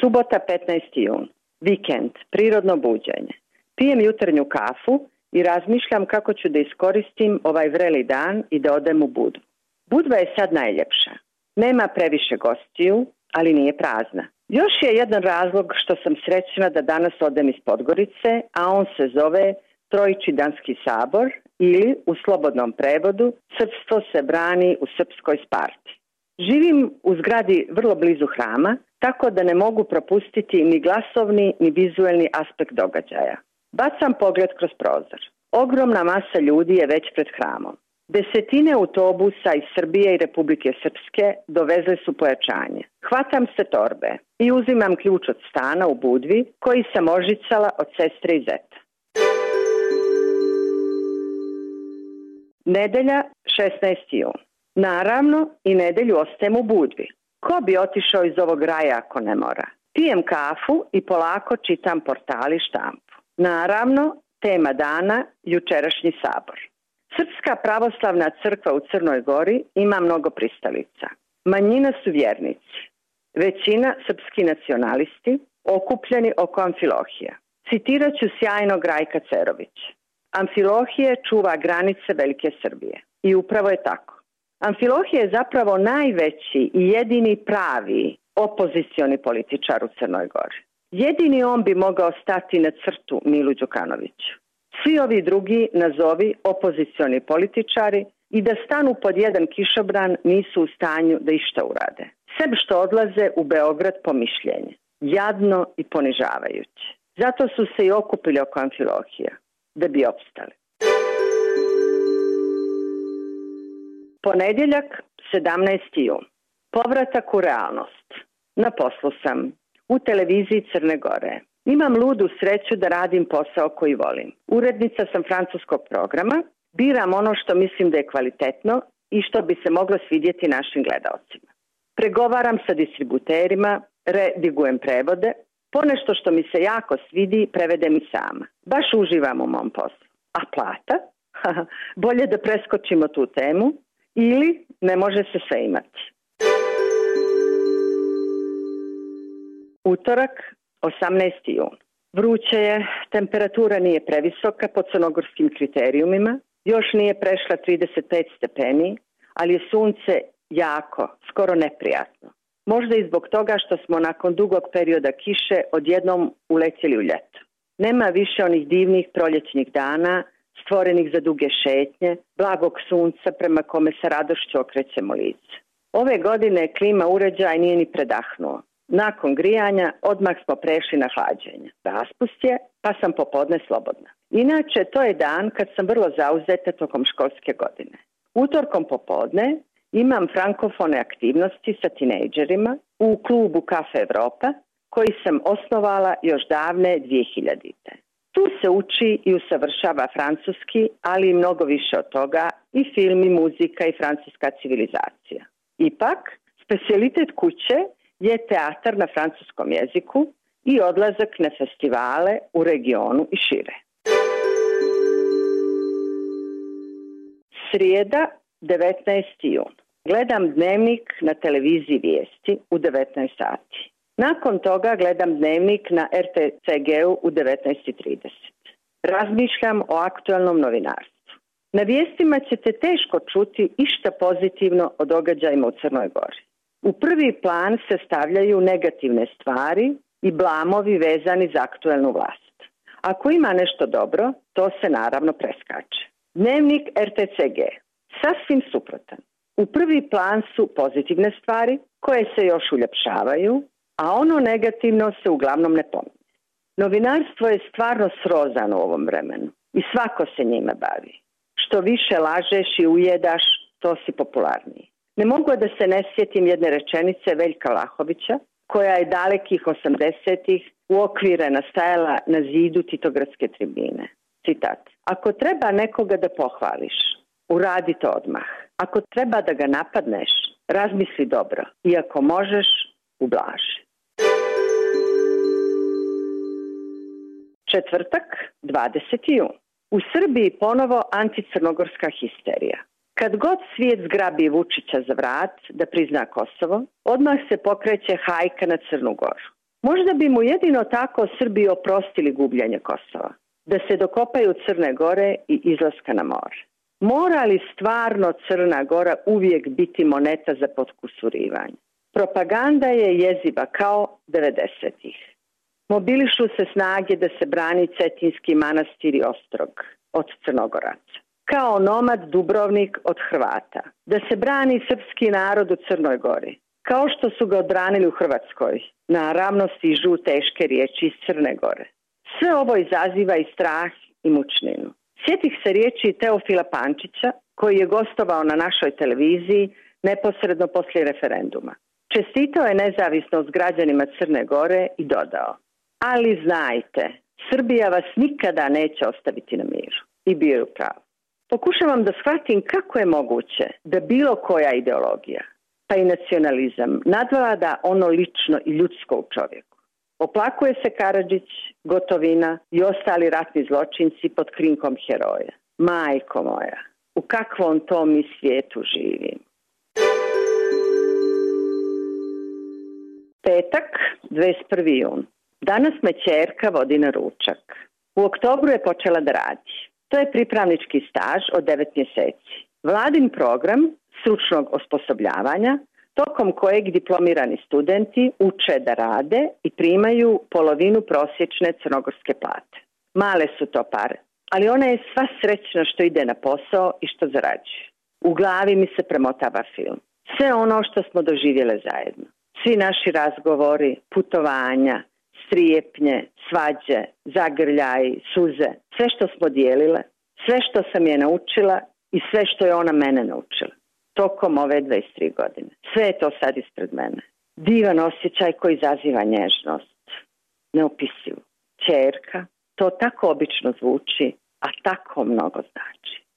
Subota 15. jun. Vikend, prirodno buđenje. Pijem jutarnju kafu i razmišljam kako ću da iskoristim ovaj vreli dan i da odem u Budu. Budva je sad najljepša. Nema previše gostiju, ali nije prazna. Još je jedan razlog što sam srećna da danas odem iz Podgorice, a on se zove Trojići Danski sabor ili u slobodnom prevodu Srpstvo se brani u Srpskoj Sparti. Živim u zgradi vrlo blizu hrama, tako da ne mogu propustiti ni glasovni ni vizuelni aspekt događaja. Bacam pogled kroz prozor. Ogromna masa ljudi je već pred hramom. Desetine autobusa iz Srbije i Republike Srpske dovezle su pojačanje. Hvatam se torbe i uzimam ključ od stana u Budvi koji sam ožicala od sestre i zeta. Nedelja 16. jun. Naravno i nedelju ostajem u Budvi. Ko bi otišao iz ovog raja ako ne mora? Pijem kafu i polako čitam portali štampu. Naravno, tema dana, jučerašnji sabor. Srpska pravoslavna crkva u Crnoj Gori ima mnogo pristalica. Manjina su vjernici. Većina srpski nacionalisti okupljeni oko Amfilohija. Citirat ću sjajnog Rajka Cerović. Amfilohije čuva granice Velike Srbije. I upravo je tako. Amfilohije je zapravo najveći i jedini pravi opozicioni političar u Crnoj Gori. Jedini on bi mogao stati na crtu Milu Đukanoviću. Svi ovi drugi nazovi opozicioni političari i da stanu pod jedan kišobran nisu u stanju da išta urade. Sve što odlaze u Beograd po mišljenje. Jadno i ponižavajuće. Zato su se i okupili oko Amfilohija, da bi opstali. Ponedjeljak, 17. jun. Povratak u realnost. Na poslu sam. U televiziji Crne Gore. Imam ludu sreću da radim posao koji volim. Urednica sam francuskog programa. Biram ono što mislim da je kvalitetno i što bi se moglo svidjeti našim gledaocima. Pregovaram sa distributerima, redigujem prevode, ponešto što mi se jako svidi prevedem i sama. Baš uživam u mom poslu. A plata? Bolje da preskočimo tu temu ili ne može se sve imati. Utorak, 18. jun. Vruće je, temperatura nije previsoka po crnogorskim kriterijumima, još nije prešla 35 stepeni, ali je sunce jako, skoro neprijatno. Možda i zbog toga što smo nakon dugog perioda kiše odjednom uletjeli u ljeto. Nema više onih divnih proljećnih dana stvorenih za duge šetnje, blagog sunca prema kome sa radošću okrećemo lice. Ove godine klima uređaj nije ni predahnuo. Nakon grijanja odmah smo prešli na hlađenje. Raspust je, pa sam popodne slobodna. Inače, to je dan kad sam vrlo zauzeta tokom školske godine. Utorkom popodne imam frankofone aktivnosti sa tinejdžerima u klubu Kafe Evropa koji sam osnovala još davne 2000. Tu se uči i usavršava francuski, ali i mnogo više od toga i film i muzika i francuska civilizacija. Ipak, specialitet kuće je teatar na francuskom jeziku i odlazak na festivale u regionu i šire. Srijeda, 19. jun. Gledam dnevnik na televiziji vijesti u 19 sati. Nakon toga gledam dnevnik na RTCG-u u 19.30. Razmišljam o aktualnom novinarstvu. Na vijestima ćete teško čuti išta pozitivno o događajima u Crnoj Gori. U prvi plan se stavljaju negativne stvari i blamovi vezani za aktualnu vlast. Ako ima nešto dobro, to se naravno preskače. Dnevnik RTCG. Sasvim suprotan. U prvi plan su pozitivne stvari koje se još uljepšavaju, a ono negativno se uglavnom ne pominje. Novinarstvo je stvarno srozano u ovom vremenu i svako se njime bavi. Što više lažeš i ujedaš, to si popularniji. Ne mogu da se ne sjetim jedne rečenice Veljka Lahovića, koja je dalekih 80-ih uokvirena stajala na zidu Titogradske tribine. Citat. Ako treba nekoga da pohvališ, uradi to odmah. Ako treba da ga napadneš, razmisli dobro i ako možeš, ublaži. Četvrtak, 20. jun. U Srbiji ponovo anticrnogorska histerija. Kad god svijet zgrabi Vučića za vrat da prizna Kosovo, odmah se pokreće hajka na Crnu Goru. Možda bi mu jedino tako Srbi oprostili gubljenje Kosova, da se dokopaju Crne Gore i izlaska na more. Mora li stvarno Crna Gora uvijek biti moneta za potkusurivanje? Propaganda je jeziva kao 90-ih. Mobilišu se snage da se brani Cetinski manastir i Ostrog od Crnogoraca. Kao nomad Dubrovnik od Hrvata. Da se brani srpski narod u Crnoj Gori. Kao što su ga odbranili u Hrvatskoj. Na ravnosti žu teške riječi iz Crne Gore. Sve ovo izaziva i strah i mučninu. Sjetih se riječi Teofila Pančića koji je gostovao na našoj televiziji neposredno poslije referenduma. Čestitao je nezavisnost građanima Crne Gore i dodao ali znajte, Srbija vas nikada neće ostaviti na miru. I bio je upravo. Pokušavam da shvatim kako je moguće da bilo koja ideologija, pa i nacionalizam, nadvlada ono lično i ljudsko u čovjeku. Oplakuje se Karadžić, Gotovina i ostali ratni zločinci pod krinkom heroja. Majko moja, u kakvom to mi svijetu živim? Petak, 21. jun. Danas me čerka vodi na ručak. U oktobru je počela da radi. To je pripravnički staž od 9 mjeseci. Vladin program stručnog osposobljavanja tokom kojeg diplomirani studenti uče da rade i primaju polovinu prosječne crnogorske plate. Male su to pare, ali ona je sva srećna što ide na posao i što zarađuje. U glavi mi se premotava film. Sve ono što smo doživjele zajedno. Svi naši razgovori, putovanja, strijepnje, svađe, zagrljaj, suze, sve što smo dijelile, sve što sam je naučila i sve što je ona mene naučila. Tokom ove 23 godine. Sve je to sad ispred mene. Divan osjećaj koji izaziva nježnost. Neopisivo. Čerka, to tako obično zvuči, a tako mnogo znači.